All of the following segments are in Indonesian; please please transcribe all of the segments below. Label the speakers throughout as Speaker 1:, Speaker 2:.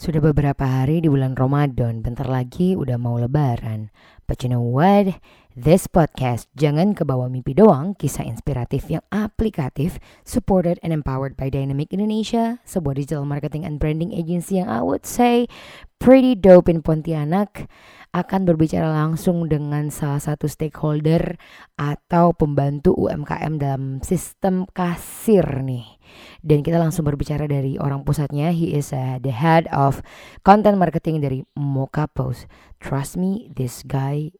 Speaker 1: Sudah beberapa hari di bulan Ramadan, bentar lagi udah mau lebaran. But you know what? This podcast jangan kebawa mimpi doang, kisah inspiratif yang aplikatif, supported and empowered by Dynamic Indonesia, sebuah digital marketing and branding agency yang I would say pretty dope in Pontianak akan berbicara langsung dengan salah satu stakeholder atau pembantu UMKM dalam sistem kasir nih. Dan kita langsung berbicara dari orang pusatnya. He is uh, the head of content marketing dari Mocha Post. Trust me, this guy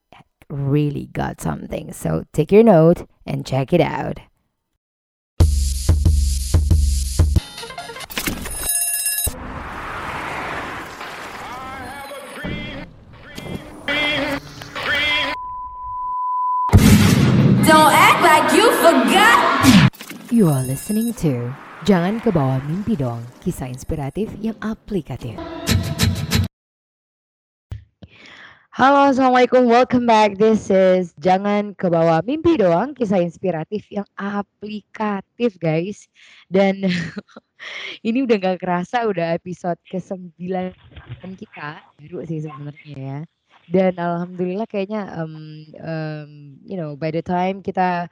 Speaker 1: really got something. So take your note and check it out.
Speaker 2: Don't act like you forgot.
Speaker 1: You are listening to Jangan Kebawa Mimpi Dong, kisah inspiratif yang aplikatif. Halo, Assalamualaikum. Welcome back. This is Jangan Kebawa Mimpi Doang, kisah inspiratif yang aplikatif, guys. Dan ini udah gak kerasa, udah episode ke-9 kita. Baru sih sebenarnya ya. Dan alhamdulillah kayaknya, um, um, you know, by the time kita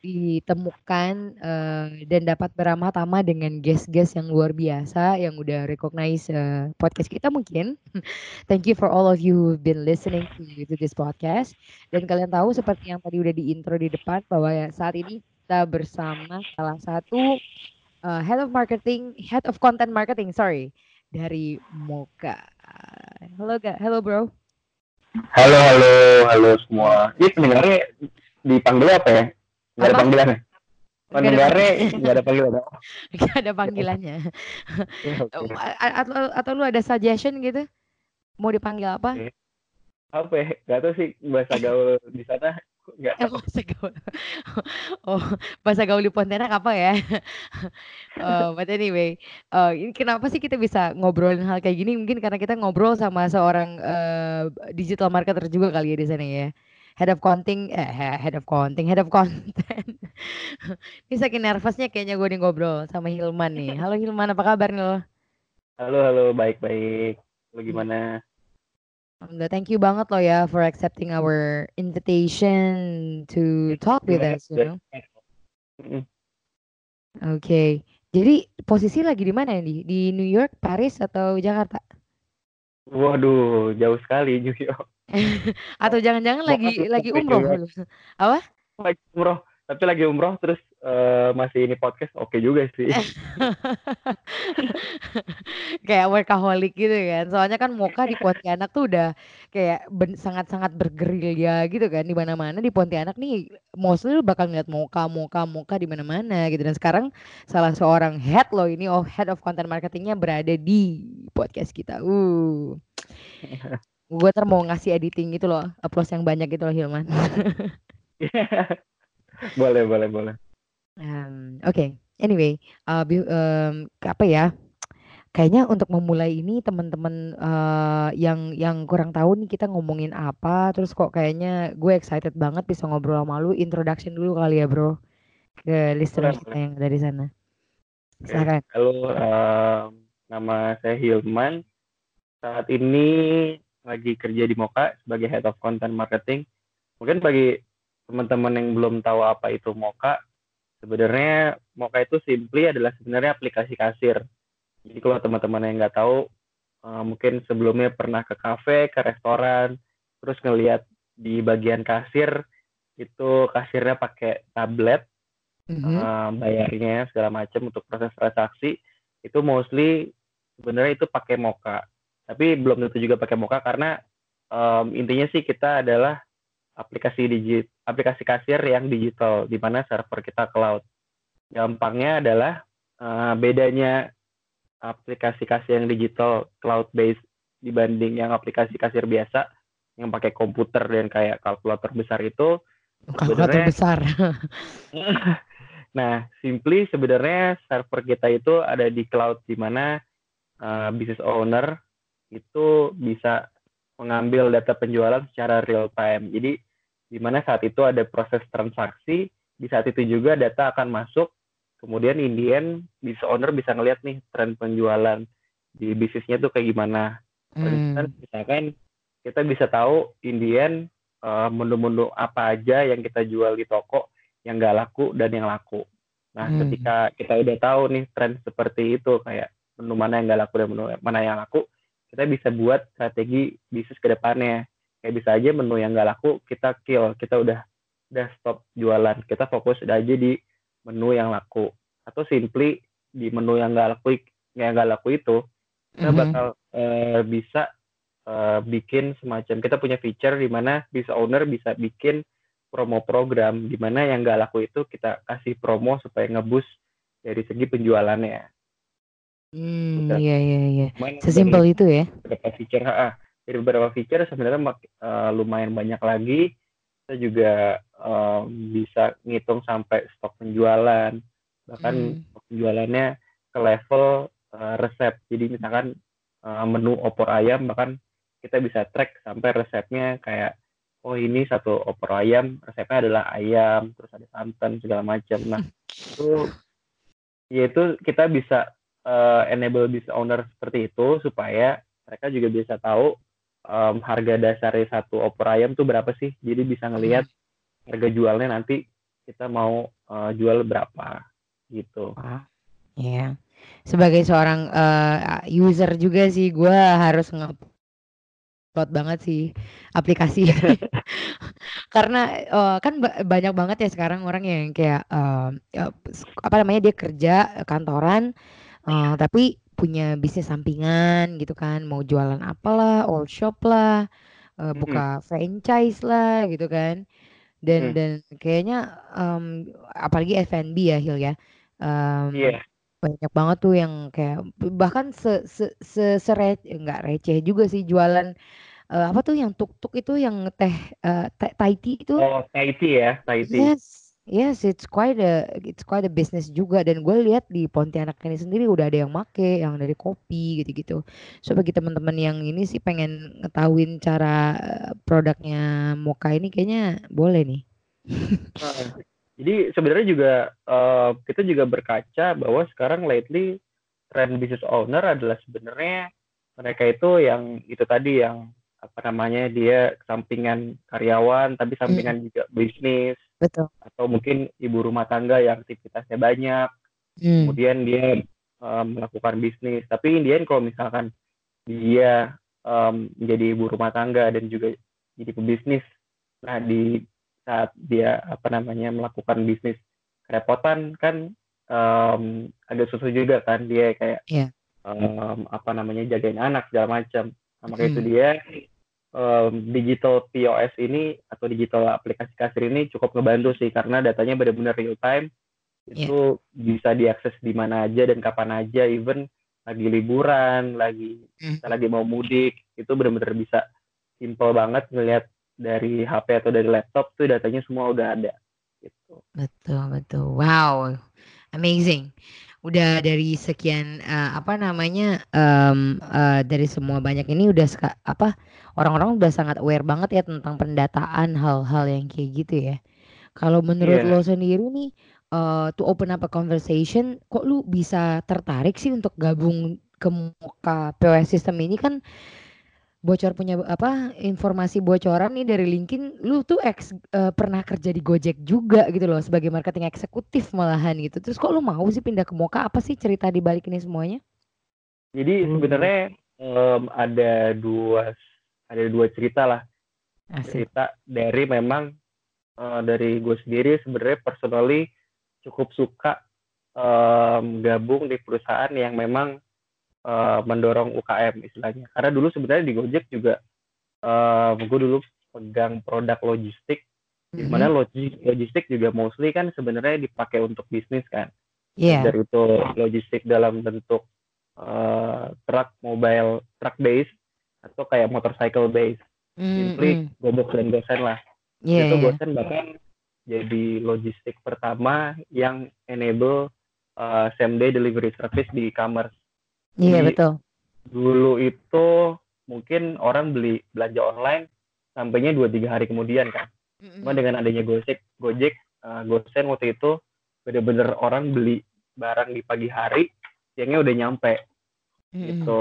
Speaker 1: ditemukan uh, dan dapat beramah-tamah dengan guest-guest yang luar biasa yang udah recognize uh, podcast kita mungkin. Thank you for all of you who've been listening to, this podcast. Dan kalian tahu seperti yang tadi udah di intro di depan bahwa ya saat ini kita bersama salah satu uh, head of marketing, head of content marketing, sorry, dari Moka. Halo, ga, halo bro.
Speaker 3: Halo, halo, halo semua. Ini pendengarnya dipanggil apa ya? Nggak ada panggilannya.
Speaker 1: Nggak ada
Speaker 3: Pendengarnya nggak ada panggilan.
Speaker 1: Gak ada panggilannya.
Speaker 3: Ya,
Speaker 1: a- atau, atau lu ada suggestion gitu? Mau dipanggil apa?
Speaker 3: Oke. Apa ya? Nggak tahu sih bahasa gaul di sana. Nggak
Speaker 1: Eh,
Speaker 3: tahu.
Speaker 1: bahasa gaul. Oh, bahasa gaul di Pontianak apa ya? Eh, but anyway, eh, ini kenapa sih kita bisa ngobrolin hal kayak gini? Mungkin karena kita ngobrol sama seorang eh, digital marketer juga kali ya di sana ya. Head of content, eh, he- head of content, head of content. Ini saking nervousnya kayaknya gue nih ngobrol sama Hilman nih. Halo Hilman, apa kabar nih lo?
Speaker 3: Halo, halo, baik-baik. Lu gimana?
Speaker 1: Alhamdulillah, thank you banget lo ya for accepting our invitation to talk with us, you know. Oke, jadi posisi lagi di mana nih? Di New York, Paris, atau Jakarta?
Speaker 3: Waduh, jauh sekali New York.
Speaker 1: Atau jangan-jangan lagi lagi umroh lu? Apa?
Speaker 3: Lagi umroh. Tapi lagi umroh terus eh, masih ini podcast oke juga sih.
Speaker 1: Kayak workaholic gitu kan. Soalnya kan Moka di Pontianak tuh udah kayak sangat-sangat bergerilya gitu kan di mana-mana di Pontianak nih mostly lu bakal ngeliat Moka, Moka, Moka di mana-mana gitu. Dan sekarang salah seorang head lo ini oh head of content marketingnya berada di podcast kita. Uh. Gue ntar mau ngasih editing gitu loh, applause yang banyak gitu loh Hilman.
Speaker 3: boleh, boleh, boleh.
Speaker 1: Em, Oke, anyway, uh, em, apa ya? Kayaknya untuk memulai ini teman-teman eh, yang yang kurang tahu nih kita ngomongin apa, terus kok kayaknya gue excited banget bisa ngobrol sama lu. Introduction dulu kali ya bro ke listeners kita yang dari sana. Silakan.
Speaker 3: Halo, em, nama saya Hilman. Saat ini lagi kerja di Moka sebagai Head of Content Marketing. Mungkin bagi teman-teman yang belum tahu apa itu Moka, sebenarnya Moka itu simply adalah sebenarnya aplikasi kasir. Jadi kalau teman-teman yang nggak tahu, eh, mungkin sebelumnya pernah ke kafe, ke restoran, terus ngelihat di bagian kasir itu kasirnya pakai tablet
Speaker 1: Mhm.
Speaker 3: eh, bayarnya segala macam untuk proses transaksi itu mostly sebenarnya itu pakai Moka tapi belum tentu juga pakai Moka karena em, intinya sih kita adalah aplikasi digit aplikasi kasir yang digital di mana server kita cloud gampangnya adalah eh, bedanya aplikasi kasir yang digital cloud based dibanding yang aplikasi kasir biasa yang pakai komputer dan kayak kalkulator besar itu
Speaker 1: Kalkulator besar.
Speaker 3: Nah, simply sebenarnya server kita itu ada di cloud di mana uh, business owner itu bisa mengambil data penjualan secara real time. Jadi di mana saat itu ada proses transaksi, di saat itu juga data akan masuk, kemudian in the end business owner bisa ngelihat nih tren penjualan di bisnisnya tuh kayak gimana.
Speaker 1: Hmm.
Speaker 3: misalkan kita bisa tahu Indian eh, menu-menu apa aja yang kita jual di toko yang nggak laku dan yang laku. Nah,
Speaker 1: Hmm.
Speaker 3: ketika kita udah tahu nih tren seperti itu kayak menu mana yang nggak laku dan menu mana yang laku, kita bisa buat strategi bisnis ke depannya. Kayak bisa aja menu yang nggak laku kita kill, kita udah udah stop jualan, kita fokus aja di menu yang laku. Atau simply di menu yang nggak laku yang nggak laku itu kita
Speaker 1: Mhm.
Speaker 3: bakal eh, bisa eh, bikin semacam kita punya feature di mana bisa owner bisa bikin promo program di mana yang nggak laku itu kita kasih promo supaya ngebus dari segi penjualannya.
Speaker 1: Hmm,
Speaker 3: Bisa.
Speaker 1: iya iya iya. Sesimpel itu ya.
Speaker 3: beberapa feature, ha, dari beberapa feature sebenarnya eh, lumayan banyak lagi. Kita juga eh, bisa ngitung sampai stok penjualan, bahkan
Speaker 1: Hmm.
Speaker 3: stok penjualannya ke level eh, resep. Jadi misalkan eh, menu opor ayam bahkan kita bisa track sampai resepnya kayak oh ini satu opor ayam resepnya adalah ayam terus ada santan segala macam. Nah itu ya itu kita bisa eh, enable business owner seperti itu supaya mereka juga bisa tahu em, harga dasarnya satu opor ayam tuh berapa sih. Jadi bisa ngelihat harga jualnya nanti kita mau eh, jual berapa gitu.
Speaker 1: Wah, Iya. Sebagai seorang eh, user juga sih, gue harus nge-upload banget sih aplikasi. Karena eh, kan ba- banyak banget ya sekarang orang yang kayak s- apa namanya dia kerja kantoran, eh, tapi punya bisnis sampingan gitu kan, mau jualan apalah, all shop lah, eh,
Speaker 3: Mm-mm.
Speaker 1: buka franchise lah gitu kan. Dan
Speaker 3: Mm.
Speaker 1: dan kayaknya em, apalagi F&B ya Hil ya. Em,
Speaker 3: Iya.
Speaker 1: banyak banget tuh yang kayak bahkan se se se sere enggak receh juga sih jualan eh, apa tuh yang tuk-tuk itu yang teh eh, teh Thai tea itu
Speaker 3: Oh, Thai tea ya, tea.
Speaker 1: yes yes it's quite a it's quite a business juga. Dan gue lihat di Pontianak ini sendiri udah ada yang make yang dari kopi gitu-gitu. So bagi teman-teman yang ini sih pengen ngetahuin cara eh, produknya Moka ini kayaknya boleh nih.
Speaker 3: Jadi sebenarnya juga eh, kita juga berkaca bahwa sekarang lately tren business owner adalah sebenarnya mereka itu yang itu tadi yang apa namanya dia sampingan karyawan tapi sampingan juga bisnis
Speaker 1: betul
Speaker 3: atau mungkin ibu rumah tangga yang aktivitasnya banyak
Speaker 1: Hmm.
Speaker 3: kemudian dia eh, melakukan bisnis tapi in the end kalau misalkan dia em, menjadi ibu rumah tangga dan juga jadi pebisnis nah di saat dia apa namanya melakukan bisnis kerepotan kan em, agak susah juga kan dia kayak
Speaker 1: Iya.
Speaker 3: em, apa namanya jagain anak segala macam nah, makanya itu
Speaker 1: Hmm.
Speaker 3: dia em, digital POS ini atau digital aplikasi kasir ini cukup ngebantu sih karena datanya benar-benar real time
Speaker 1: Iya.
Speaker 3: itu bisa diakses di mana aja dan kapan aja even lagi liburan lagi kita lagi mau mudik itu benar-benar bisa simple banget ngelihat dari HP atau dari laptop tuh datanya semua udah ada gitu
Speaker 1: Betul, betul. Wow, amazing. Udah dari sekian eh, apa namanya em, eh, dari semua banyak ini udah seka- apa orang-orang udah sangat aware banget ya tentang pendataan hal-hal yang kayak gitu ya. Kalau menurut
Speaker 3: Iya.
Speaker 1: lo sendiri nih eh, to open up a conversation, kok lu bisa tertarik sih untuk gabung ke Moka POS system ini kan bocor punya apa informasi bocoran nih dari LinkedIn lu tuh ex eh, pernah kerja di Gojek juga gitu loh sebagai marketing eksekutif malahan gitu. Terus kok lu mau sih pindah ke Moka apa sih cerita di balik ini semuanya?
Speaker 3: Jadi
Speaker 1: Hmm.
Speaker 3: sebenarnya em, ada dua ada dua cerita lah.
Speaker 1: Asik.
Speaker 3: Cerita dari memang eh, dari gue sendiri sebenarnya personally cukup suka em, gabung di perusahaan yang memang eh, mendorong UKM istilahnya. Karena dulu sebenarnya di Gojek juga em, gue dulu pegang produk logistik. Di mana
Speaker 1: Mhm.
Speaker 3: logi- logistik juga mostly kan sebenarnya dipakai untuk bisnis kan.
Speaker 1: Iya.
Speaker 3: Dari itu logistik dalam bentuk eh, truk mobile truck base atau kayak motorcycle base.
Speaker 1: Mm,
Speaker 3: simply
Speaker 1: mm.
Speaker 3: gobok dan gosen lah.
Speaker 1: Iya,
Speaker 3: itu
Speaker 1: iya.
Speaker 3: gosen bahkan jadi logistik pertama yang enable uh, same day delivery service di e-commerce
Speaker 1: Iya
Speaker 3: Jadi,
Speaker 1: betul
Speaker 3: dulu itu mungkin orang beli belanja online sampainya dua tiga hari kemudian kan cuma dengan adanya Gojek Gojek uh, Gosen waktu itu bener-bener orang beli barang di pagi hari siangnya udah nyampe
Speaker 1: Mhm.
Speaker 3: gitu.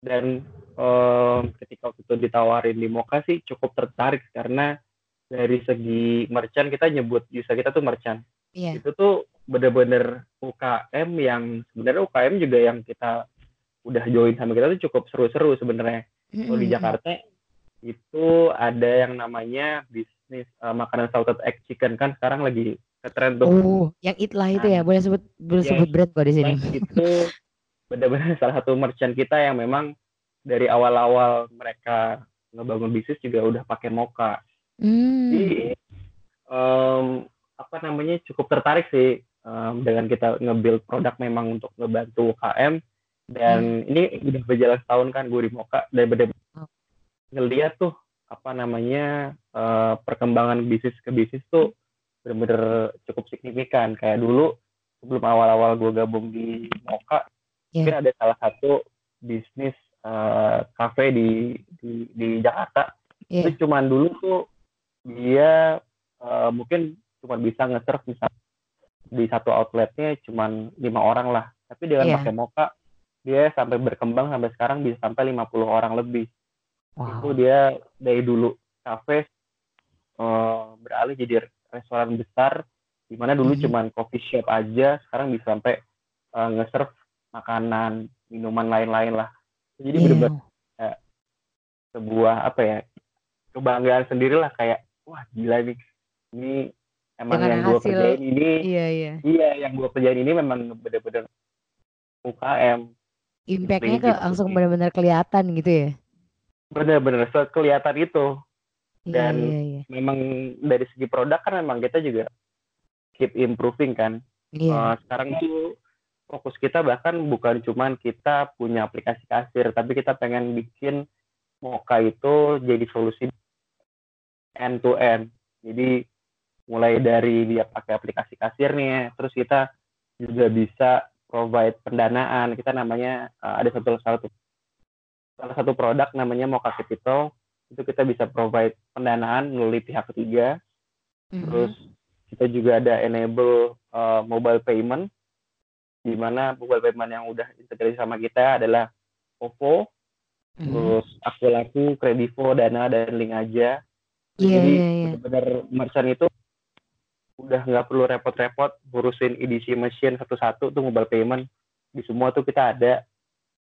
Speaker 3: Dan em, ketika waktu itu ditawarin di Moka sih cukup tertarik karena dari segi merchant kita nyebut user kita tuh merchant.
Speaker 1: Iya.
Speaker 3: Itu tuh bener-bener UKM yang sebenarnya UKM juga yang kita udah join sama kita tuh cukup seru-seru sebenarnya. Kalau di. Jakarta itu ada yang namanya bisnis eh, makanan salted egg chicken kan sekarang lagi ngetren tuh.
Speaker 1: Oh, yang Itlah itu ya.
Speaker 3: Nah,
Speaker 1: Boleh sebut boleh sebut brand kok di sini.
Speaker 3: Itu benar-benar salah satu merchant kita yang memang dari awal-awal mereka ngebangun bisnis juga udah pakai Moka.
Speaker 1: Hmm.
Speaker 3: Jadi em, apa namanya cukup tertarik sih em, dengan kita nge-build produk memang untuk ngebantu UKM dan ini udah berjalan setahun kan gue di Moka dan benar
Speaker 1: Oh.
Speaker 3: ngeliat tuh apa namanya eh, perkembangan bisnis ke bisnis tuh benar-benar cukup signifikan kayak dulu sebelum awal-awal gue gabung di Moka
Speaker 1: Iya.
Speaker 3: mungkin ada salah satu bisnis eh, kafe di, di di Jakarta
Speaker 1: Iya.
Speaker 3: itu cuman dulu tuh dia eh, mungkin cuma bisa nge-serve misal di satu outletnya cuman lima orang lah tapi dengan
Speaker 1: Iya.
Speaker 3: pakai Moka dia sampai berkembang sampai sekarang bisa sampai 50 orang lebih itu
Speaker 1: Wow.
Speaker 3: dia dari dulu kafe eh, beralih jadi restoran besar di mana dulu
Speaker 1: Mhm.
Speaker 3: cuman coffee shop aja sekarang bisa sampai eh, nge-serve makanan minuman lain-lain lah jadi
Speaker 1: Iya.
Speaker 3: bener-bener sebuah apa ya kebanggaan sendiri lah kayak wah gila nih ini emang
Speaker 1: Dengan
Speaker 3: yang gue kerjain ini
Speaker 1: Iya, iya.
Speaker 3: iya yang gue kerjain ini memang bener-bener UKM
Speaker 1: Impact-nya
Speaker 3: Gitu
Speaker 1: ke
Speaker 3: sih.
Speaker 1: langsung benar-benar kelihatan gitu ya.
Speaker 3: bener-bener kelihatan itu
Speaker 1: Iya,
Speaker 3: Dan
Speaker 1: iya, iya.
Speaker 3: memang dari segi produk kan memang kita juga keep improving kan
Speaker 1: Iya.
Speaker 3: Eh, sekarang tuh fokus kita bahkan bukan cuman kita punya aplikasi kasir tapi kita pengen bikin Moka itu jadi solusi end to end jadi mulai dari dia pakai aplikasi kasirnya terus kita juga bisa provide pendanaan kita namanya eh, ada satu satu salah satu produk namanya Moka Capital itu kita bisa provide pendanaan melalui pihak ketiga
Speaker 1: Mhm.
Speaker 3: terus kita juga ada enable uh, mobile payment di mana mobile payment yang udah integrasi sama kita adalah OVO,
Speaker 1: Mhm.
Speaker 3: terus aku laku, Kredivo, Dana dan Link aja.
Speaker 1: Iya,
Speaker 3: Jadi
Speaker 1: iya, iya.
Speaker 3: benar merchant itu udah nggak perlu repot-repot ngurusin EDC machine satu-satu tuh mobile payment di semua tuh kita ada.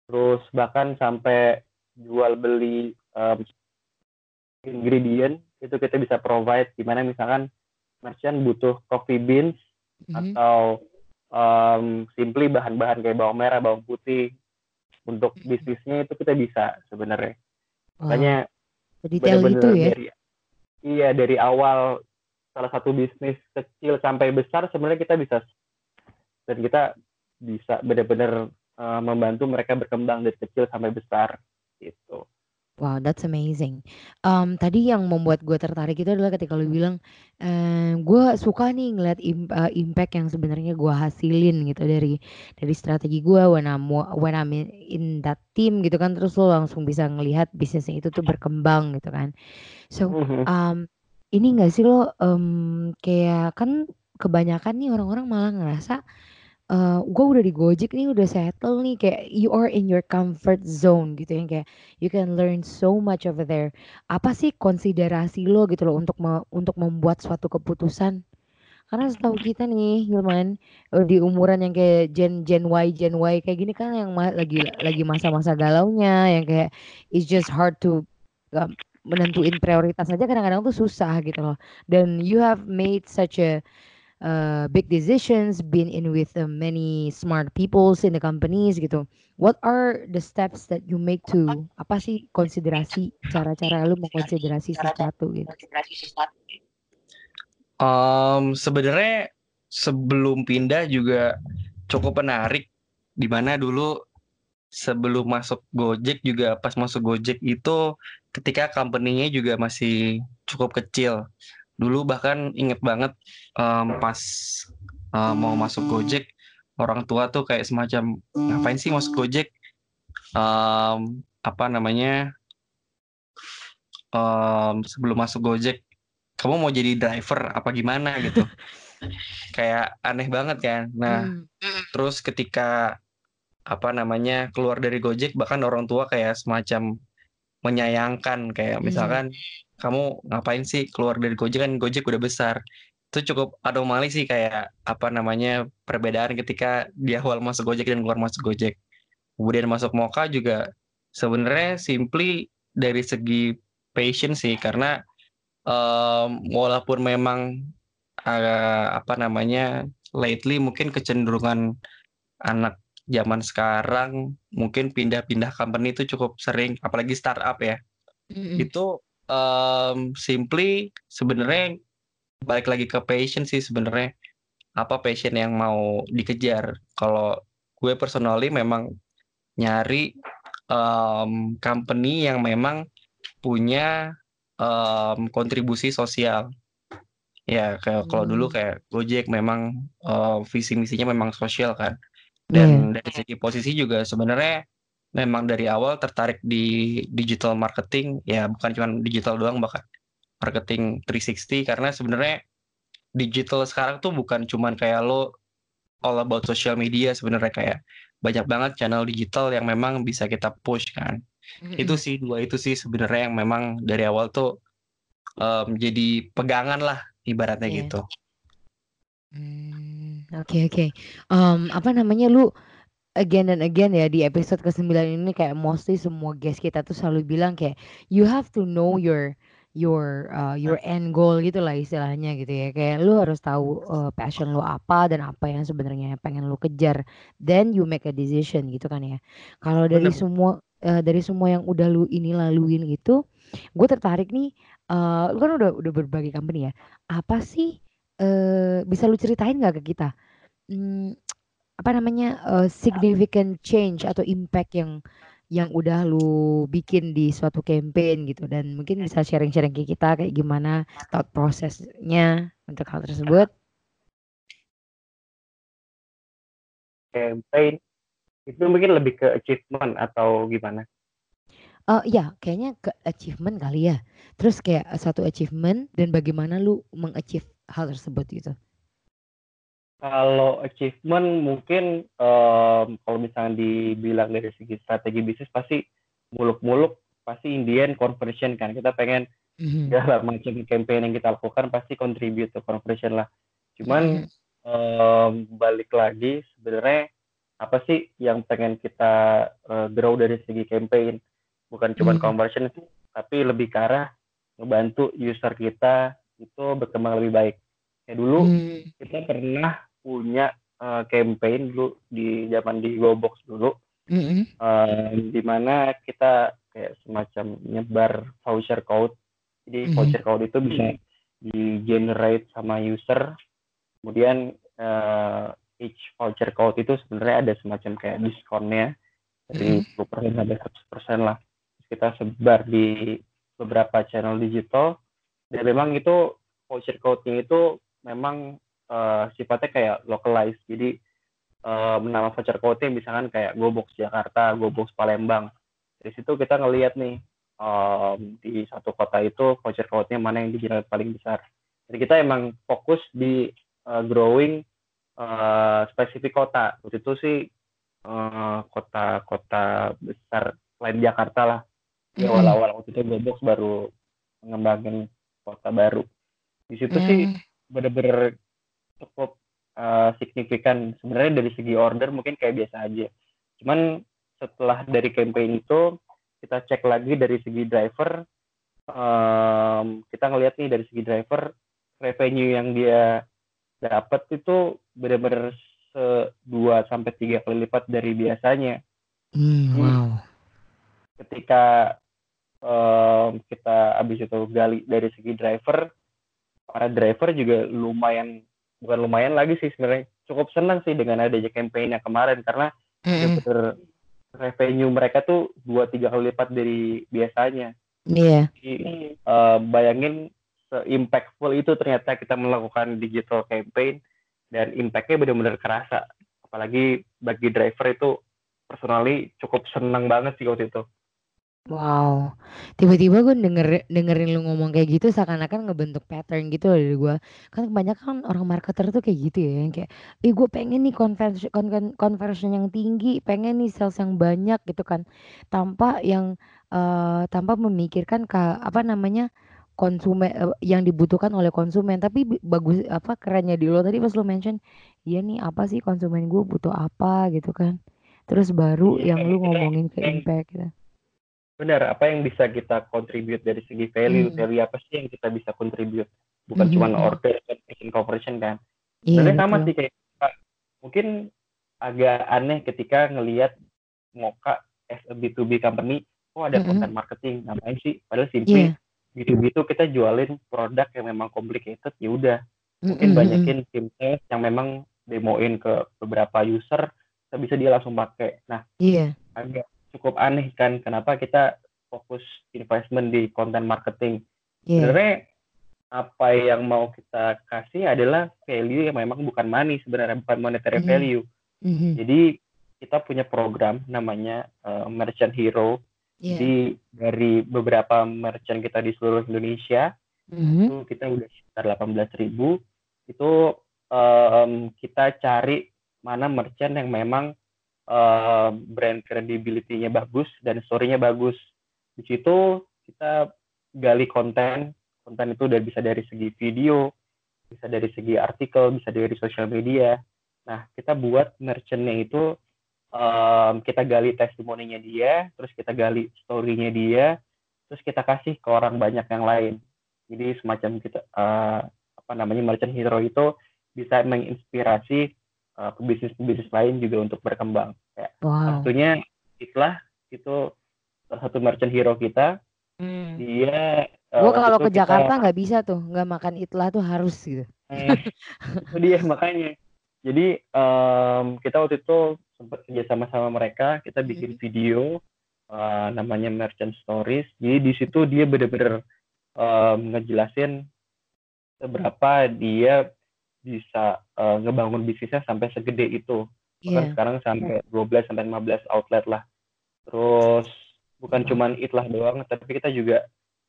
Speaker 3: Terus bahkan sampai jual beli um, ingredient itu kita bisa provide di mana misalkan merchant butuh coffee beans
Speaker 1: Mhm.
Speaker 3: atau um, simply bahan-bahan kayak bawang merah, bawang putih untuk
Speaker 1: Mhm.
Speaker 3: bisnisnya itu kita bisa sebenarnya. Makanya
Speaker 1: Sedetail
Speaker 3: benar-benar
Speaker 1: itu ya.
Speaker 3: dari iya dari awal salah satu bisnis kecil sampai besar sebenarnya kita bisa dan kita bisa benar-benar uh, membantu mereka berkembang dari kecil sampai besar gitu.
Speaker 1: Wow, that's amazing. Mmm, tadi yang membuat gue tertarik itu adalah ketika lu bilang, eee, gue suka nih ngeliat im eee, impact yang sebenarnya gue hasilin gitu dari dari strategi gue when I'm when I'm in that team gitu kan, terus lu langsung bisa ngelihat bisnisnya itu tuh berkembang gitu kan. So,
Speaker 3: Mhm.
Speaker 1: Ini nggak sih lo, mmm, kayak kan kebanyakan nih orang-orang malah ngerasa, eee, gue udah di Gojek nih, udah settle nih, kayak you are in your comfort zone gitu yang kayak you can learn so much over there. Apa sih konsiderasi lo gitu loh untuk me untuk membuat suatu keputusan? Karena setahu kita nih Hilman, di umuran yang kayak Gen Gen Y Gen Y kayak gini kan yang ma lagi lagi masa-masa galaunya, yang kayak it's just hard to, mmm, menentuin prioritas aja kadang-kadang tuh susah gitu loh. Dan you have made such a, eee, big decisions, been in with, eee, many smart peoples in the companies gitu. What are the steps that you make to apa sih konsiderasi, cara-cara lu mengkonsiderasi sesuatu gitu?
Speaker 4: Mmm, sebenarnya sebelum pindah juga cukup menarik, di mana dulu sebelum masuk Gojek juga pas masuk Gojek itu ketika company-nya juga masih cukup kecil. Dulu bahkan inget banget, mmm, pas, eee, mau masuk Gojek, orang tua tuh kayak semacam, "Ngapain sih masuk Gojek?" Mmm, apa namanya mmm, sebelum masuk Gojek, "Kamu mau jadi driver apa gimana?" Gitu. Kayak aneh banget kan. Nah,
Speaker 1: Mmm.
Speaker 4: terus ketika apa namanya keluar dari Gojek bahkan orang tua kayak semacam menyayangkan kayak
Speaker 1: Hmm.
Speaker 4: misalkan kamu ngapain sih keluar dari Gojek? Kan Gojek udah besar. Itu cukup anomali sih kayak apa namanya perbedaan ketika di awal masuk Gojek dan keluar masuk Gojek. Kemudian masuk Moka juga sebenarnya simply dari segi passion sih karena em, walaupun memang eh, apa namanya lately mungkin kecenderungan anak zaman sekarang mungkin pindah-pindah company itu cukup sering apalagi startup ya. Itu em, simply sebenarnya balik lagi ke passion sih sebenarnya. Apa passion yang mau dikejar? Kalau gue personally memang nyari em, company yang memang punya em, kontribusi sosial. Ya kayak kalau dulu
Speaker 1: Hmm.
Speaker 4: kayak Gojek memang eh, visi misinya memang sosial kan Dan dari segi posisi juga sebenarnya memang dari awal tertarik di digital marketing. Ya bukan cuma digital doang bahkan marketing 360 karena sebenarnya digital sekarang tuh bukan cuman kayak lo all about social media sebenarnya. Kayak banyak banget channel digital yang memang bisa kita push kan. Itu
Speaker 1: Mm-mm.
Speaker 4: sih dua itu sih sebenarnya yang memang dari awal tuh em, jadi pegangan lah ibaratnya
Speaker 1: Iya.
Speaker 4: gitu.
Speaker 1: Hmm, oke oke. Em, apa namanya lu again and again ya di episode ke-9 ini kayak mostly semua guest kita tuh selalu bilang kayak you have to know your your uh, your end goal gitu lah istilahnya gitu ya. Kayak lu harus tahu uh, passion lu apa dan apa yang sebenarnya pengen lu kejar. Then you make a decision gitu kan ya. Kalau dari
Speaker 4: Bener.
Speaker 1: semua uh, dari semua yang udah lu ini laluin gitu, gue tertarik nih. uh, lu kan udah udah berbagai company ya. Apa sih eh bisa lu ceritain nggak ke kita? Hmm, apa namanya eh, significant change atau impact yang yang udah lu bikin di suatu campaign gitu dan mungkin bisa sharing-sharing ke kita kayak gimana thought prosesnya untuk hal tersebut.
Speaker 3: campaign itu mungkin lebih ke achievement atau gimana?
Speaker 1: Ya, kayaknya ke achievement kali ya. Terus kayak satu achievement dan bagaimana lu mengachieve hal tersebut gitu.
Speaker 3: Kalau achievement mungkin em, kalau misalnya dibilang dari segi strategi bisnis pasti muluk-muluk pasti Indian conversion kan kita pengen
Speaker 1: Mhm.
Speaker 3: segala macam campaign yang kita lakukan pasti contribute to conversion lah. Cuman
Speaker 1: Mhm.
Speaker 3: em, balik lagi sebenarnya apa sih yang pengen kita eh, grow dari segi campaign bukan cuma
Speaker 1: Mhm.
Speaker 3: conversion tapi lebih ke arah ngebantu user kita itu berkembang lebih baik. Kayak dulu
Speaker 1: Hmm.
Speaker 3: kita pernah punya eh, campaign dulu di zaman di GoBox dulu
Speaker 1: Mhm.
Speaker 3: eh, di mana kita kayak semacam nyebar voucher code. Jadi
Speaker 1: Mhm.
Speaker 3: voucher code itu bisa di generate sama user. Kemudian eh, each voucher code itu sebenarnya ada semacam kayak diskonnya dari
Speaker 1: Mhm.
Speaker 3: 10% sampai 100% lah. Terus kita sebar di beberapa channel digital dan memang itu voucher code-nya itu memang eh, sifatnya kayak localized. Jadi eh, nama voucher code-nya misalkan kayak GoBox Jakarta, GoBox Palembang. Dari situ kita ngelihat nih em, di satu kota itu voucher code-nya mana yang digital paling besar. Jadi kita emang fokus di eh, growing eh, spesifik kota. Waktu itu sih kota-kota besar selain Jakarta lah. Di
Speaker 1: Mhm.
Speaker 3: awal-awal waktu itu GoBox baru mengembangin kota baru. Di situ sih
Speaker 1: Hmm.
Speaker 3: bener-bener cukup uh, signifikan sebenarnya dari segi order mungkin kayak biasa aja cuman setelah dari campaign itu kita cek lagi dari segi driver um, kita ngelihat nih dari segi driver revenue yang dia dapat itu bener-bener se dua sampai tiga kali lipat dari biasanya
Speaker 1: Hmm,
Speaker 3: Jadi,
Speaker 1: wow.
Speaker 3: ketika um, kita habis itu gali dari segi driver. Para driver juga lumayan bukan lumayan lagi sih sebenarnya. Cukup senang sih dengan adanya campaign yang kemarin karena
Speaker 1: Mhm.
Speaker 3: bener revenue mereka tuh dua tiga kali lipat dari biasanya.
Speaker 1: Iya.
Speaker 3: Jadi, eh, bayangin se-impactful itu ternyata kita melakukan digital campaign dan impactnya benar-benar kerasa. Apalagi bagi driver itu personally cukup senang banget sih waktu itu
Speaker 1: Wow, tiba-tiba gue denger dengerin lu ngomong kayak gitu seakan-akan ngebentuk pattern gitu loh dari gue. Kan kebanyakan orang marketer tuh kayak gitu ya, yang kayak, "Ih gue pengen nih conversion conversion yang tinggi, pengen nih sales yang banyak," gitu kan. Tanpa yang, eee, tanpa memikirkan ka apa namanya, konsumen eee, yang dibutuhkan oleh konsumen. Tapi bi bagus apa, kerennya di lo tadi pas lo mention, "Iya nih apa sih konsumen gue butuh apa?" Gitu kan. Terus baru
Speaker 3: Iya,
Speaker 1: yang lu
Speaker 3: kita
Speaker 1: ngomongin ke impact gitu.
Speaker 3: Benar, apa yang bisa kita contribute dari segi value,
Speaker 1: Mmm.
Speaker 3: value apa sih yang kita bisa contribute, bukan
Speaker 1: Mhm
Speaker 3: cuman
Speaker 1: mhm.
Speaker 3: order dan patient conversion kan.
Speaker 1: Iya
Speaker 3: Sebenarnya sama sih kayak mungkin agak aneh ketika ngelihat Moka as a B2B company, oh ada
Speaker 1: Mhm.
Speaker 3: content marketing, ngapain sih? Padahal simply
Speaker 1: Iya.
Speaker 3: B2B itu kita jualin produk yang memang complicated, ya udah
Speaker 1: Mhm
Speaker 3: mungkin
Speaker 1: mhm.
Speaker 3: banyakin tim sales yang memang demoin ke beberapa user, bisa bisa dia langsung pakai. Nah,
Speaker 1: Iya.
Speaker 3: agak cukup aneh kan kenapa kita fokus investment di content marketing.
Speaker 1: Iya.
Speaker 3: Sebenarnya apa yang mau kita kasih adalah value yang memang bukan money sebenarnya, bukan monetary
Speaker 1: Mhm.
Speaker 3: value.
Speaker 1: Mhm.
Speaker 3: Jadi kita punya program namanya uh, Merchant Hero.
Speaker 1: Iya.
Speaker 3: Jadi dari beberapa merchant kita di seluruh Indonesia
Speaker 1: Mhm.
Speaker 3: itu kita udah sekitar 18.000 itu um, kita cari mana merchant yang memang uh, brand credibility-nya bagus dan story-nya bagus. Di situ kita gali konten, konten itu udah bisa dari segi video, bisa dari segi artikel, bisa dari sosial media. Nah, kita buat merchant-nya itu um, kita gali testimoninya dia, terus kita gali story-nya dia, terus kita kasih ke orang banyak yang lain. Jadi semacam kita uh, apa namanya merchant hero itu bisa menginspirasi uh, pebisnis-pebisnis lain juga untuk berkembang. Kayak
Speaker 1: Wow.
Speaker 3: satunya Itlah itu salah satu merchant hero kita.
Speaker 1: Mmm.
Speaker 3: Dia uh,
Speaker 1: Gue kalau ke Jakarta nggak bisa tuh, nggak makan Itlah tuh harus gitu.
Speaker 3: Hmm, itu dia makanya. Jadi um, kita waktu itu sempat kerja sama sama mereka, kita bikin
Speaker 1: Mhm.
Speaker 3: video uh, namanya Merchant Stories. Jadi di situ dia bener-bener um, ngejelasin seberapa dia bisa uh, ngebangun bisnisnya sampai segede itu. Bahkan
Speaker 1: Iya.
Speaker 3: sekarang sampai 12 sampai 15 outlet lah. Terus bukan
Speaker 1: Wow.
Speaker 3: cuman Itlah doang, tapi kita juga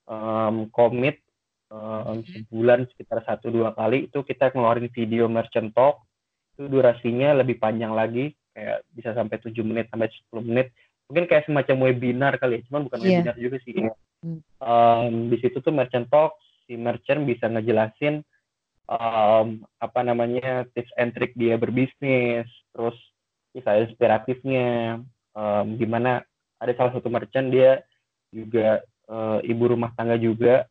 Speaker 3: um, komit um,
Speaker 1: Mhm.
Speaker 3: sebulan sekitar satu dua kali itu kita ngeluarin video merchant talk itu durasinya lebih panjang lagi kayak bisa sampai 7 menit sampai 10 menit mungkin kayak semacam webinar kali ya cuman bukan
Speaker 1: Iya.
Speaker 3: webinar juga sih um, di situ tuh merchant talk si merchant bisa ngejelasin um, apa namanya tips and trick dia berbisnis terus kisah inspiratifnya um, gimana ada salah satu merchant dia juga uh, ibu rumah tangga juga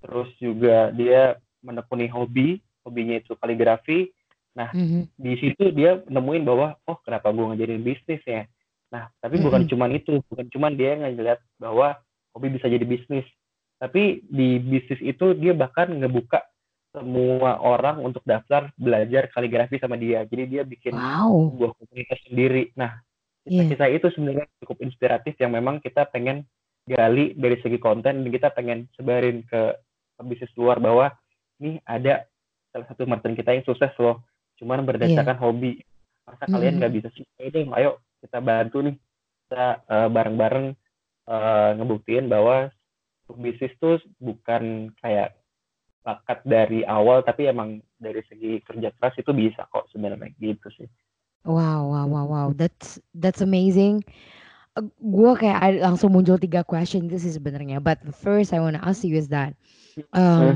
Speaker 3: terus juga dia menekuni hobi hobinya itu kaligrafi nah
Speaker 1: Mhm.
Speaker 3: di situ dia nemuin bahwa oh kenapa gue ngejadiin bisnis ya nah tapi bukan
Speaker 1: Mhm.
Speaker 3: cuman itu bukan cuman dia ngeliat bahwa hobi bisa jadi bisnis tapi di bisnis itu dia bahkan ngebuka semua orang untuk daftar belajar kaligrafi sama dia. Jadi dia bikin
Speaker 1: Wow.
Speaker 3: sebuah komunitas sendiri. Nah
Speaker 1: Iya.
Speaker 3: kisah-kisah itu sebenarnya cukup inspiratif yang memang kita pengen gali dari segi konten dan kita pengen sebarin ke bisnis luar bahwa nih ada salah satu merchant kita yang sukses loh. Cuman berdasarkan hobi. Masa kalian nggak
Speaker 1: Mhm.
Speaker 3: bisa sih? Deh ayo kita bantu nih. Kita uh, bareng-bareng uh, ngebuktiin bahwa bisnis tuh bukan kayak bakat dari awal tapi emang dari segi kerja keras itu bisa kok sebenarnya gitu sih
Speaker 1: Wow wow wow wow, that's that's amazing. Eee, gue kayak langsung muncul 3 question itu sih sebenarnya, but first I wanna ask you is that,
Speaker 3: Hmm.
Speaker 1: um,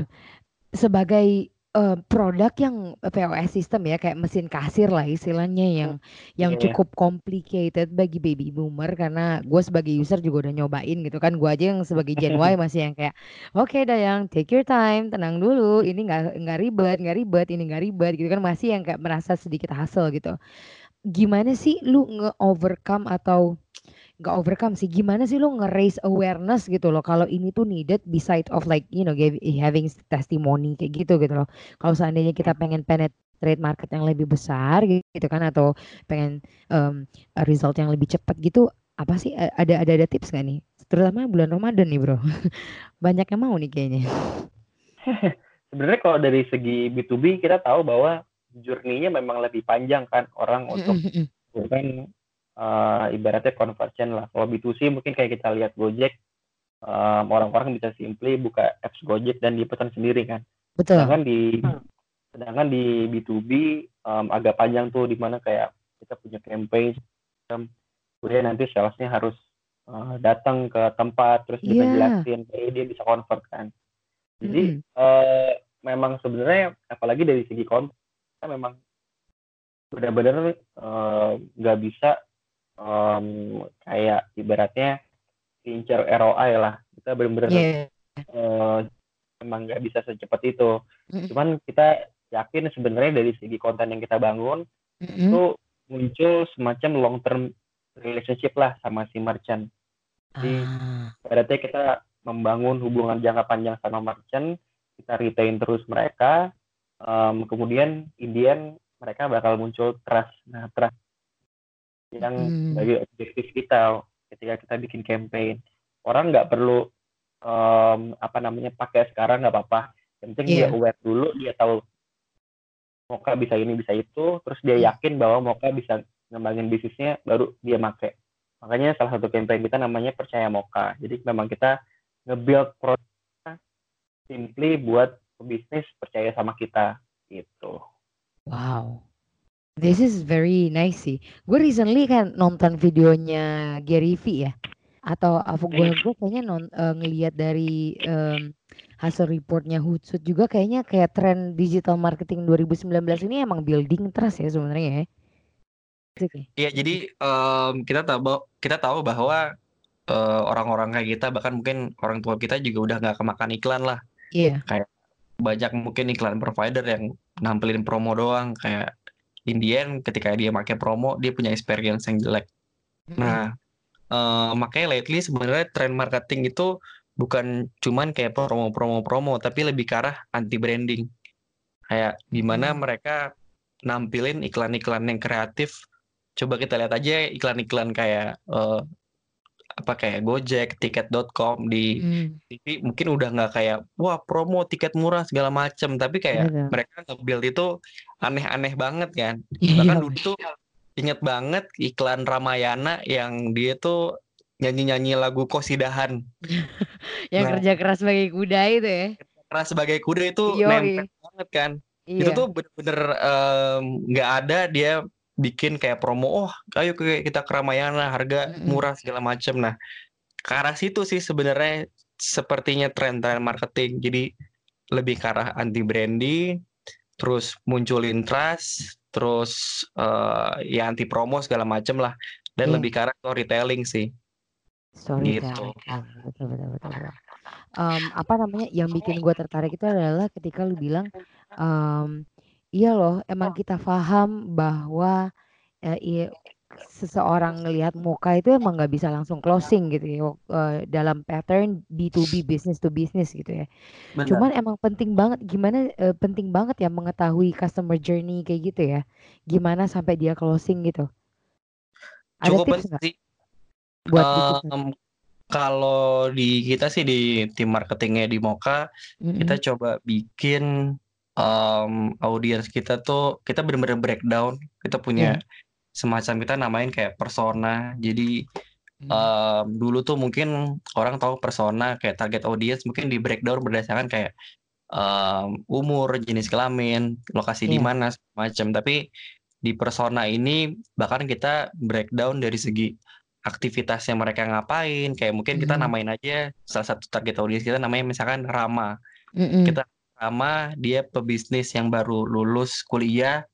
Speaker 1: sebagai, eee, produk yang POS system ya, kayak mesin kasir lah istilahnya yang yang
Speaker 3: Iya.
Speaker 1: cukup complicated bagi baby boomer karena gue sebagai user juga udah nyobain gitu kan, gue aja yang sebagai Gen Y masih yang kayak, "Oke Dayang, take your time, tenang dulu, ini nggak nggak ribet nggak ribet, ini nggak ribet," gitu kan, masih yang kayak merasa sedikit hassle gitu. Gimana sih lu nge-overcome atau nggak overcome sih, gimana sih lu nge-raise awareness gitu loh kalau ini tuh needed beside of like you know having testimony kayak gitu gitu loh. Kalau seandainya kita pengen penetrate market yang lebih besar gitu kan atau pengen, mmm, result yang lebih cepat gitu, apa sih ada ada ada tips nggak nih? Terutama bulan Ramadan nih Bro, banyak yang mau nih kayaknya.
Speaker 3: Sebenarnya kalau dari segi B2B kita tahu bahwa journey-nya memang lebih panjang kan orang untuk
Speaker 1: Mhm
Speaker 3: eh, ibaratnya conversion lah. Kalau B2C mungkin kayak kita lihat Gojek, em, orang-orang bisa simply buka apps Gojek dan dipesan sendiri kan.
Speaker 1: Betul.
Speaker 3: Sedangkan di sedangkan di B2B em, agak panjang tuh di mana kayak kita punya campaign, em, kemudian nanti salesnya harus eh, datang ke tempat terus bisa
Speaker 1: Iya.
Speaker 3: jelasin, eh dia bisa convert kan. Jadi eh, memang sebenarnya apalagi dari segi konten kita memang benar-benar eh, nggak bisa em, kayak ibaratnya incer ROI lah kita benar-benar
Speaker 1: Iya.
Speaker 3: eh, memang nggak bisa secepat itu
Speaker 1: Mm-mm.
Speaker 3: cuman kita yakin sebenarnya dari segi konten yang kita bangun
Speaker 1: Mm-mm.
Speaker 3: itu muncul semacam long term relationship lah sama si merchant Jadi,
Speaker 1: Ah.
Speaker 3: berarti kita membangun hubungan jangka panjang sama merchant, kita retain terus mereka, em, kemudian Indian mereka bakal muncul trust. Nah, trust yang
Speaker 1: Hmm.
Speaker 3: sebagai objektif kita ketika kita bikin campaign. Orang nggak perlu em, apa namanya pakai sekarang nggak apa-apa. Yang penting dia
Speaker 1: Iya.
Speaker 3: aware dulu, dia tahu Moka bisa ini bisa itu, terus dia
Speaker 1: Hmm.
Speaker 3: yakin bahwa Moka bisa ngembangin bisnisnya, baru dia make. Makanya salah satu campaign kita namanya percaya Moka. Jadi memang kita nge-build produk simply buat bisnis percaya sama kita gitu.
Speaker 1: Wow. This is very nice sih. Gue recently kan nonton videonya Gary V ya. Atau apa gue gue kayaknya non, eh, ngelihat dari em, hasil reportnya Hootsuite juga kayaknya kayak tren digital marketing 2019 ini emang building trust ya sebenarnya ya. Ya?
Speaker 4: Iya, jadi em, kita tahu kita tahu bahwa eh, orang-orang kayak kita bahkan mungkin orang tua kita juga udah nggak kemakan iklan lah.
Speaker 1: Iya.
Speaker 4: Banyak mungkin iklan provider yang nampilin promo doang kayak Indian ketika dia pakai promo dia punya experience yang jelek.
Speaker 1: Mm-mm.
Speaker 4: Nah, eh, makanya lately sebenarnya tren marketing itu bukan cuman kayak promo-promo-promo tapi lebih ke arah anti branding. Kayak gimana
Speaker 1: Hmm.
Speaker 4: mereka nampilin iklan-iklan yang kreatif. Coba kita lihat aja iklan-iklan kayak eh, apa kayak Gojek, tiket.com di
Speaker 1: Mm.
Speaker 4: TV mungkin udah nggak kayak wah promo tiket murah segala macem tapi kayak
Speaker 1: Betul.
Speaker 4: mereka nge-build itu aneh-aneh banget kan
Speaker 1: Iya.
Speaker 4: bahkan dulu tuh inget banget iklan Ramayana yang dia tuh nyanyi-nyanyi lagu Kosidahan
Speaker 1: Yang
Speaker 4: Nah.
Speaker 1: kerja keras sebagai kuda itu ya.
Speaker 4: karena sebagai kuda itu
Speaker 1: Yoi.
Speaker 4: nempel banget kan itu
Speaker 1: Iya.
Speaker 4: tuh bener-bener nggak ada dia bikin kayak promo oh ayo kita ke Ramayana harga murah segala macem nah ke arah situ sih sebenarnya sepertinya tren-tren marketing jadi lebih ke arah anti branding terus munculin trust terus eh, ya anti promo segala macem lah dan
Speaker 1: Iya.
Speaker 4: lebih ke arah storytelling sih
Speaker 1: Storytelling.
Speaker 4: Gitu.
Speaker 1: Betul, betul, betul, betul. Em, apa namanya yang bikin gue tertarik itu adalah ketika lu bilang em, iya loh emang kita paham bahwa eh, iya, seseorang ngelihat muka itu emang nggak bisa langsung closing gitu ya eh, dalam pattern B2B business to business gitu ya. Cuman emang penting banget gimana eh, penting banget ya mengetahui customer journey kayak gitu ya. Gimana sampai dia closing gitu. Ada
Speaker 4: cukup
Speaker 1: tips
Speaker 4: penting
Speaker 1: buat?
Speaker 4: Em, kalau di kita sih di tim marketingnya di Moka
Speaker 1: Mm-mm.
Speaker 4: kita coba bikin em, audiens kita tuh kita benar-benar breakdown kita punya semacam kita namain kayak persona jadi
Speaker 1: Hmm.
Speaker 4: em, dulu tuh mungkin orang tahu persona kayak target audience mungkin di breakdown berdasarkan kayak em, umur jenis kelamin lokasi di
Speaker 1: Iya.
Speaker 4: mana segala macam tapi di persona ini bahkan kita breakdown dari segi aktivitasnya mereka ngapain kayak mungkin kita
Speaker 1: Mhm.
Speaker 4: namain aja salah satu target audiens kita namanya misalkan Rama kita Rama dia pebisnis yang baru lulus kuliah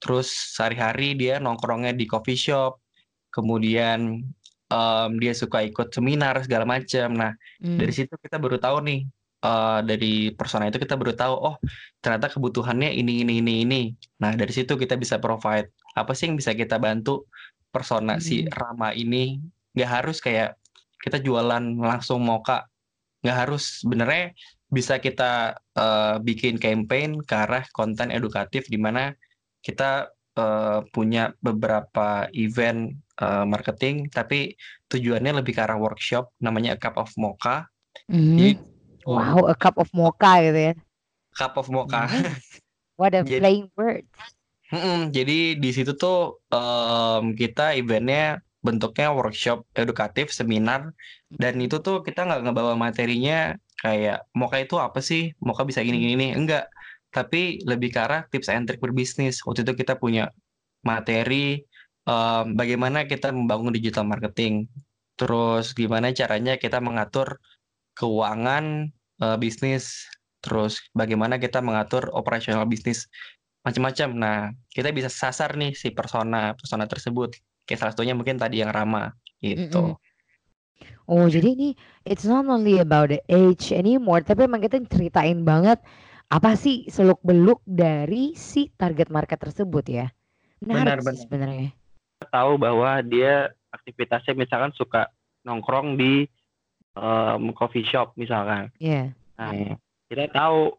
Speaker 4: terus sehari-hari dia nongkrongnya di coffee shop. Kemudian em, dia suka ikut seminar segala macam nah
Speaker 1: Mm.
Speaker 4: dari situ kita baru tahu nih eh, dari persona itu kita baru tahu oh ternyata kebutuhannya ini ini ini ini. Nah dari situ kita bisa provide. Apa sih yang bisa kita bantu persona si
Speaker 1: Hmm.
Speaker 4: Rama ini? Nggak harus kayak kita jualan langsung moka. Nggak harus. Sebenarnya bisa kita eh, bikin campaign ke arah konten edukatif di mana kita eh, punya beberapa event eh, marketing tapi tujuannya lebih ke arah workshop namanya A Cup of Mocha
Speaker 1: Mhm.
Speaker 4: jadi
Speaker 1: Wow, a cup of mocha gitu ya.
Speaker 4: Cup of Mocha
Speaker 1: Nice. What a
Speaker 4: Jadi-
Speaker 1: plain word.
Speaker 4: Mm-mm, jadi di situ tuh em, kita eventnya bentuknya workshop edukatif, seminar, dan itu tuh kita nggak ngebawa materinya kayak Moka itu apa sih? Moka bisa gini gini nih. Enggak. Tapi lebih ke arah tips and trick berbisnis. Waktu itu kita punya materi em, bagaimana kita membangun digital marketing. Terus gimana caranya kita mengatur keuangan eh, bisnis. Terus bagaimana kita mengatur operasional bisnis macam-macam. Nah, kita bisa sasar nih si persona persona tersebut. Kayak salah satunya mungkin tadi yang Rama gitu.
Speaker 1: Mm-mm. Oh, jadi ini it's not only about the age anymore, tapi emang kita ceritain banget apa sih seluk-beluk dari si target market tersebut ya. Menarik sih
Speaker 4: Benar-benar.
Speaker 1: sebenarnya.
Speaker 3: tahu bahwa dia aktivitasnya misalkan suka nongkrong di em, coffee shop misalkan.
Speaker 1: Iya.
Speaker 3: Nah, kita tahu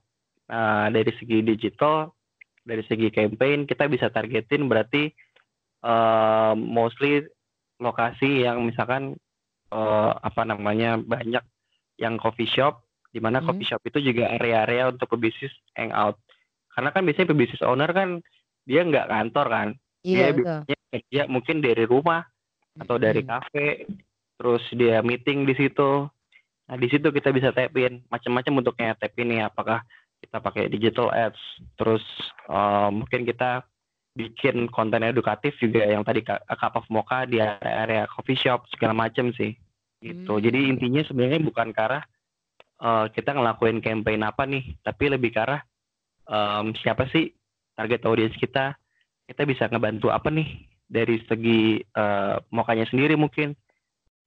Speaker 3: nah, dari segi digital, dari segi campaign kita bisa targetin berarti em, mostly lokasi yang misalkan eh, apa namanya banyak yang coffee shop, di mana
Speaker 1: Hmm.
Speaker 3: coffee shop itu juga area-area untuk pebisnis hangout. Karena kan biasanya pebisnis owner kan dia nggak kantor kan,
Speaker 1: Iya
Speaker 3: dia
Speaker 1: betul.
Speaker 3: biasanya kerja mungkin dari rumah atau dari
Speaker 1: Mm-mm.
Speaker 3: kafe, terus dia meeting di situ. Nah, di situ kita bisa tap in macam-macam bentuknya tap in nih, apakah kita pakai digital ads, terus eh, mungkin kita bikin konten edukatif juga yang tadi Cup of Mocha di area coffee shop segala macam sih. Gitu. Jadi
Speaker 1: Hmm.
Speaker 3: intinya sebenarnya bukan ke arah eh, kita ngelakuin campaign apa nih, tapi lebih ke arah em, siapa sih target audience kita, kita bisa ngebantu apa nih dari segi eh, mokanya sendiri mungkin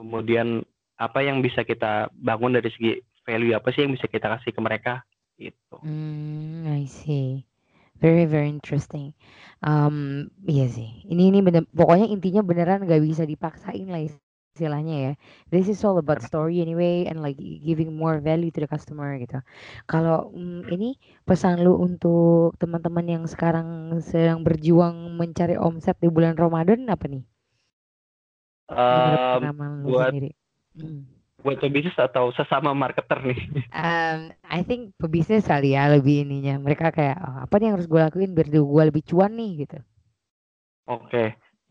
Speaker 3: kemudian apa yang bisa kita bangun dari segi value apa sih yang bisa kita kasih ke mereka gitu
Speaker 1: Hmm, I see. Very very interesting. Um, iya sih. Ini ini bener. Pokoknya intinya beneran gak bisa dipaksain lah istilahnya ya. This is all about story anyway and like giving more value to the customer gitu. Kalau mm, ini pesan lu untuk teman-teman yang sekarang sedang berjuang mencari omset di bulan Ramadan apa nih? Lu
Speaker 3: buat
Speaker 1: sendiri. Hmm.
Speaker 3: buat pebisnis atau sesama marketer nih
Speaker 1: Um, I think pebisnis kali ya lebih ininya. Mereka kayak "Oh, apa nih yang harus gue lakuin biar gue lebih cuan nih gitu.
Speaker 3: oke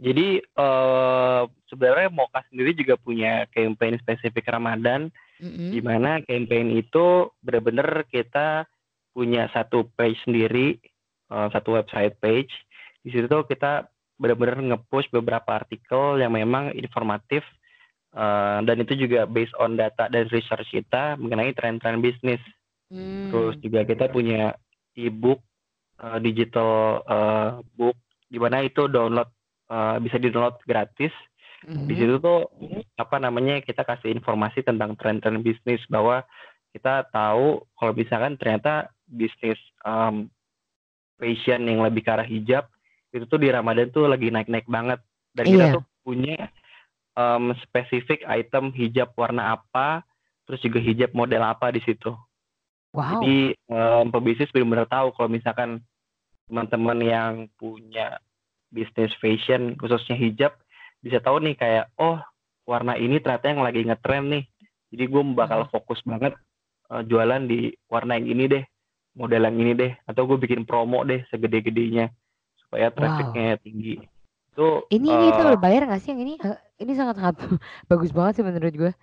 Speaker 3: jadi eh sebenarnya Moka sendiri juga punya campaign spesifik Ramadan
Speaker 1: Mm-mm.
Speaker 3: di mana campaign itu benar-benar kita punya satu page sendiri, eh, satu website page. Di situ tuh kita benar-benar nge-push beberapa artikel yang memang informatif eh, dan itu juga based on data dan research kita mengenai tren-tren bisnis. Terus
Speaker 1: Hmm.
Speaker 3: juga kita punya e-book eh, digital eh, book di mana itu download eh, bisa di-download gratis
Speaker 1: Mhm.
Speaker 3: di situ tuh apa namanya kita kasih informasi tentang tren-tren bisnis bahwa kita tahu kalau misalkan ternyata bisnis em, fashion yang lebih ke arah hijab itu tuh di Ramadan tuh lagi naik-naik banget dan kita
Speaker 1: Iya.
Speaker 3: tuh punya em, spesifik item hijab warna apa terus juga hijab model apa di situ
Speaker 1: Wow.
Speaker 3: jadi em, pebisnis benar-benar tahu kalau misalkan teman-teman yang punya bisnis fashion khususnya hijab bisa tahu nih kayak oh warna ini ternyata yang lagi ngetren nih. Jadi gue bakal fokus banget eh, jualan di warna yang ini deh, model yang ini deh, atau gue bikin promo deh segede-gedenya supaya trafficnya tinggi. Itu
Speaker 1: Ini ini itu
Speaker 3: eh,
Speaker 1: bayar nggak sih yang ini? Eh, Ini sangat-sangat bagus banget sih menurut gue.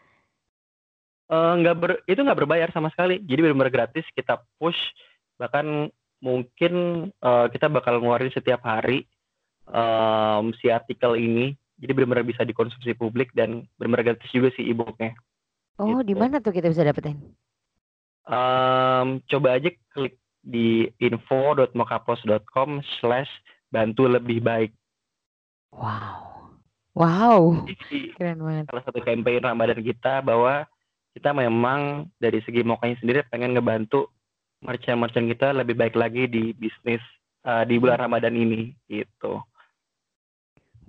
Speaker 3: Nggak ber itu nggak berbayar sama sekali jadi benar-benar gratis kita push bahkan mungkin eh, kita bakal ngeluarin setiap hari em, si artikel ini jadi benar-benar bisa dikonsumsi publik dan benar-benar gratis juga si e-booknya
Speaker 1: Oh, di
Speaker 3: Gitu.
Speaker 1: mana tuh kita bisa dapetin?
Speaker 3: Em, coba aja klik di info.mokaplos.com slash bantu lebih baik
Speaker 1: Wow. Wow.
Speaker 3: jadi
Speaker 1: Keren banget.
Speaker 3: salah satu campaign Ramadan kita bahwa kita memang dari segi mokanya sendiri pengen ngebantu merchant-merchant kita lebih baik lagi di bisnis uh, di bulan Ramadan ini gitu.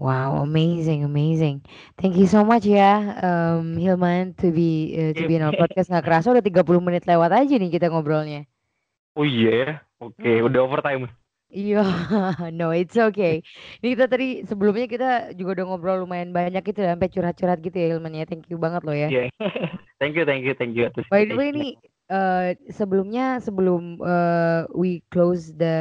Speaker 1: Wow, amazing, amazing. Thank you so much ya, um, Hilman, to be uh, to be in our podcast. Nggak kerasa udah 30 menit lewat aja nih kita ngobrolnya.
Speaker 3: Oh iya, ya? oke,
Speaker 1: Hmm.
Speaker 3: udah overtime.
Speaker 1: Iya, no, it's okay. Ini kita tadi sebelumnya kita juga udah ngobrol lumayan banyak gitu sampai curhat-curhat gitu ya Hilman ya. Thank you banget loh ya.
Speaker 3: Iya. thank you, thank you, thank you atas
Speaker 1: By the way nih eh, sebelumnya sebelum eh, we close the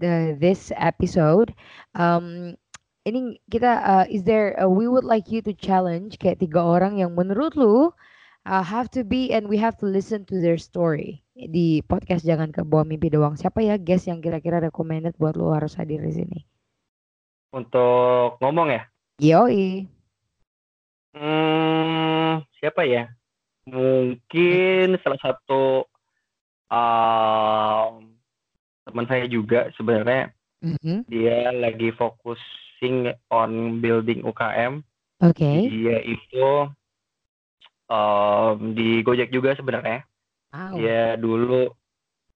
Speaker 1: the this episode, um, ini kita uh, is there uh, we would like you to challenge kayak tiga orang yang menurut lu uh, have to be and we have to listen to their story di podcast jangan ke bawah mimpi doang. Siapa ya guest yang kira-kira recommended buat lu harus hadir di sini?
Speaker 3: Untuk ngomong ya?
Speaker 1: Yoi.
Speaker 3: Hmm, siapa ya? Mungkin salah satu um, teman saya juga sebenarnya
Speaker 1: Mhm.
Speaker 3: dia lagi focusing on building UKM.
Speaker 1: Oke.
Speaker 3: Dia itu um, di Gojek juga sebenarnya.
Speaker 1: Wow.
Speaker 3: Dia dulu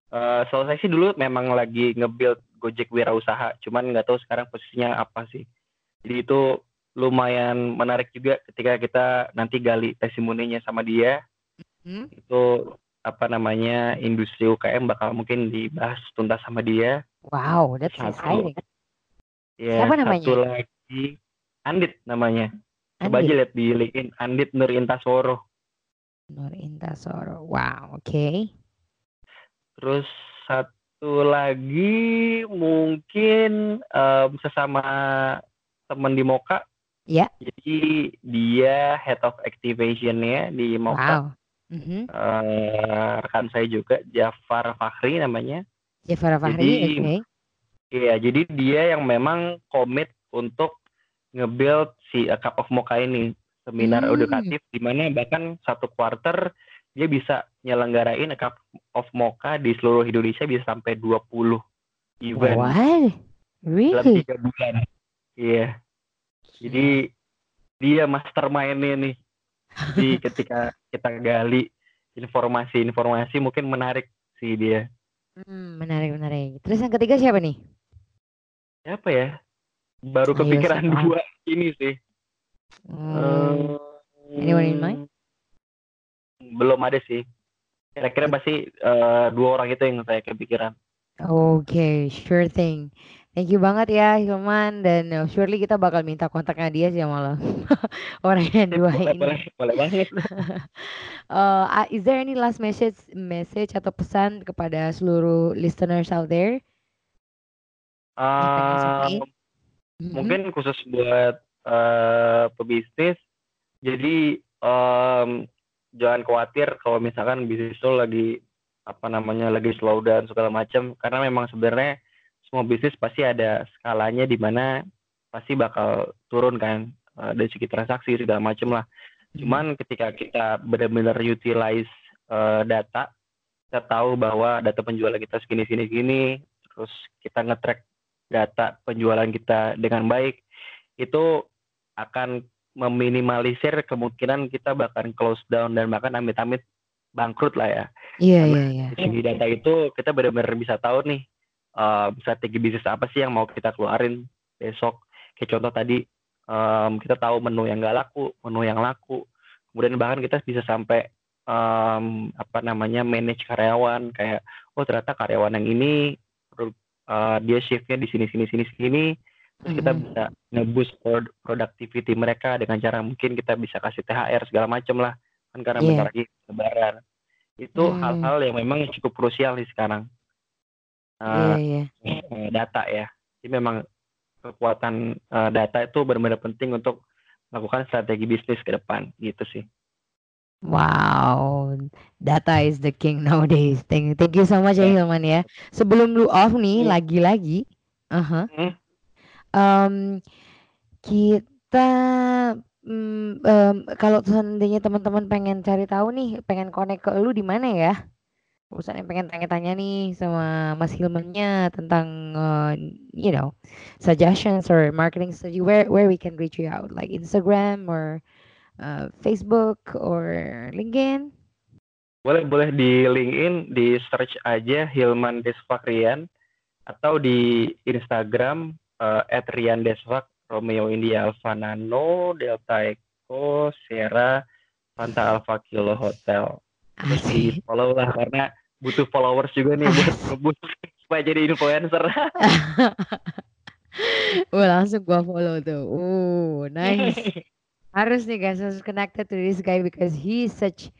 Speaker 3: eh selesai sih dulu memang lagi nge-build Gojek wirausaha, cuman nggak tahu sekarang posisinya apa sih. Jadi itu lumayan menarik juga ketika kita nanti gali testimoninya sama dia.
Speaker 1: Hmm?
Speaker 3: Itu apa namanya industri UKM bakal mungkin dibahas tuntas sama dia.
Speaker 1: Wow, that's
Speaker 3: Satu.
Speaker 1: exciting.
Speaker 3: Ya,
Speaker 1: Siapa namanya?
Speaker 3: satu lagi Andit namanya. Coba aja
Speaker 1: Andit
Speaker 3: lihat di LinkedIn Andit Nur Intasoro.
Speaker 1: Nur Intasoro. Wow, oke.
Speaker 3: Terus satu lagi mungkin em, sesama teman di Moka.
Speaker 1: Ya.
Speaker 3: Jadi dia head of activation-nya di Moka.
Speaker 1: Wow. Mhm.
Speaker 3: Eh, rekan saya juga Jafar Fakhri namanya.
Speaker 1: Jafar Fahri, oke.
Speaker 3: Iya, jadi dia yang memang komit untuk nge-build si A Cup of Mocha ini seminar
Speaker 1: Hmm.
Speaker 3: edukatif di mana bahkan satu quarter dia bisa nyelenggarain A Cup of Mocha di seluruh Indonesia bisa sampai 20 event dalam
Speaker 1: Really?
Speaker 3: tiga bulan. Iya. Jadi dia mastermind-nya nih. Jadi ketika kita gali informasi-informasi mungkin menarik sih dia.
Speaker 1: Hmm, menarik, menarik. Terus yang ketiga siapa nih?
Speaker 3: Siapa ya? Baru
Speaker 1: Ayo,
Speaker 3: kepikiran
Speaker 1: siapa?
Speaker 3: dua ini sih.
Speaker 1: Hmm,
Speaker 3: Eh,
Speaker 1: Anyone in mind?
Speaker 3: Belum ada sih. Kira-kira pasti eh, dua orang itu yang saya kepikiran.
Speaker 1: Oke, sure thing. Thank you banget ya Hilman dan uh, surely kita bakal minta kontaknya dia sih sama lo. Orang yang dua
Speaker 3: boleh,
Speaker 1: ini.
Speaker 3: boleh, boleh banget.
Speaker 1: Uh, uh, is there any last message message atau pesan kepada seluruh listeners out there? Pengen
Speaker 3: Eh,
Speaker 1: sampaikan? Mhm.
Speaker 3: mungkin khusus buat eh, pebisnis. Jadi em, jangan khawatir kalau misalkan bisnis lo lagi apa namanya lagi slow down segala macam karena memang sebenarnya semua bisnis pasti ada skalanya di mana pasti bakal turun kan eh, dari segi transaksi segala macam lah. Cuman ketika kita benar-benar utilize eh, data, kita tahu bahwa data penjualan kita segini segini segini, terus kita nge-track data penjualan kita dengan baik, itu akan meminimalisir kemungkinan kita bahkan close down dan bahkan amit-amit bangkrut lah ya.
Speaker 1: Iya iya iya.
Speaker 3: Segi data itu kita benar-benar bisa tahu nih eh, strategi bisnis apa sih yang mau kita keluarin besok. Kayak contoh tadi em, kita tahu menu yang nggak laku, menu yang laku. Kemudian bahkan kita bisa sampai em, apa namanya manage karyawan kayak oh ternyata karyawan yang ini eh, dia shiftnya di sini sini sini sini. Terus kita
Speaker 1: Mhm.
Speaker 3: bisa nge-boost prod- productivity mereka dengan cara mungkin kita bisa kasih THR segala macam lah kan karena
Speaker 1: Iya.
Speaker 3: bentar lagi lebaran itu
Speaker 1: Hmm.
Speaker 3: hal-hal yang memang cukup krusial nih sekarang
Speaker 1: Iya
Speaker 3: Eh,
Speaker 1: iya.
Speaker 3: eh, data ya jadi memang kekuatan eh, data itu benar-benar penting untuk melakukan strategi bisnis ke depan gitu sih
Speaker 1: Wow, data is the king nowadays. Thank, thank you so much ya
Speaker 3: Ya.
Speaker 1: Hilman ya. Sebelum lu off nih,
Speaker 3: Hmm.
Speaker 1: lagi-lagi, aha,
Speaker 3: Hmm.
Speaker 1: em, kita mm, em, kalau seandainya teman-teman pengen cari tahu nih, pengen connect ke lu di mana ya? Misalnya pengen tanya-tanya nih sama Mas Hilmannya tentang, eh, you know, suggestions or marketing strategy, where where we can reach you out, like Instagram or uh, Facebook or LinkedIn?
Speaker 3: boleh boleh di LinkedIn di search aja Hilman Desfakrian atau di Instagram eh, @riandesfak Romeo India Alpha Nano Delta Echo Sierra Fanta Alpha Kilo Hotel terus di follow lah karena butuh followers juga nih buat ngeboost supaya jadi influencer
Speaker 1: Wah, langsung gua follow tuh. Uh, nice. Harus nih guys, harus connected to this guy because he is such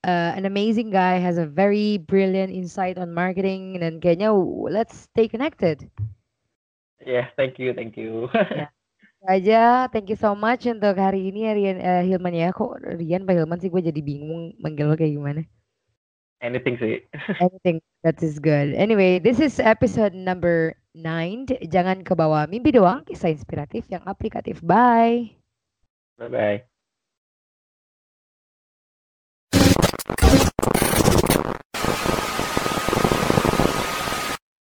Speaker 1: uh, an amazing guy, has a very brilliant insight on marketing dan kayaknya let's stay connected.
Speaker 3: ya thank you thank you
Speaker 1: Ya. Aja. Thank you so much untuk hari ini ya Rian, eh, Hilman ya. Kok Rian Pak Hilman sih gue jadi bingung manggil lo kayak gimana.
Speaker 3: Anything sih.
Speaker 1: Anything that is good. Anyway, this is episode number 9. Jangan kebawa mimpi doang, kisah inspiratif yang aplikatif. Bye.
Speaker 3: Bye bye.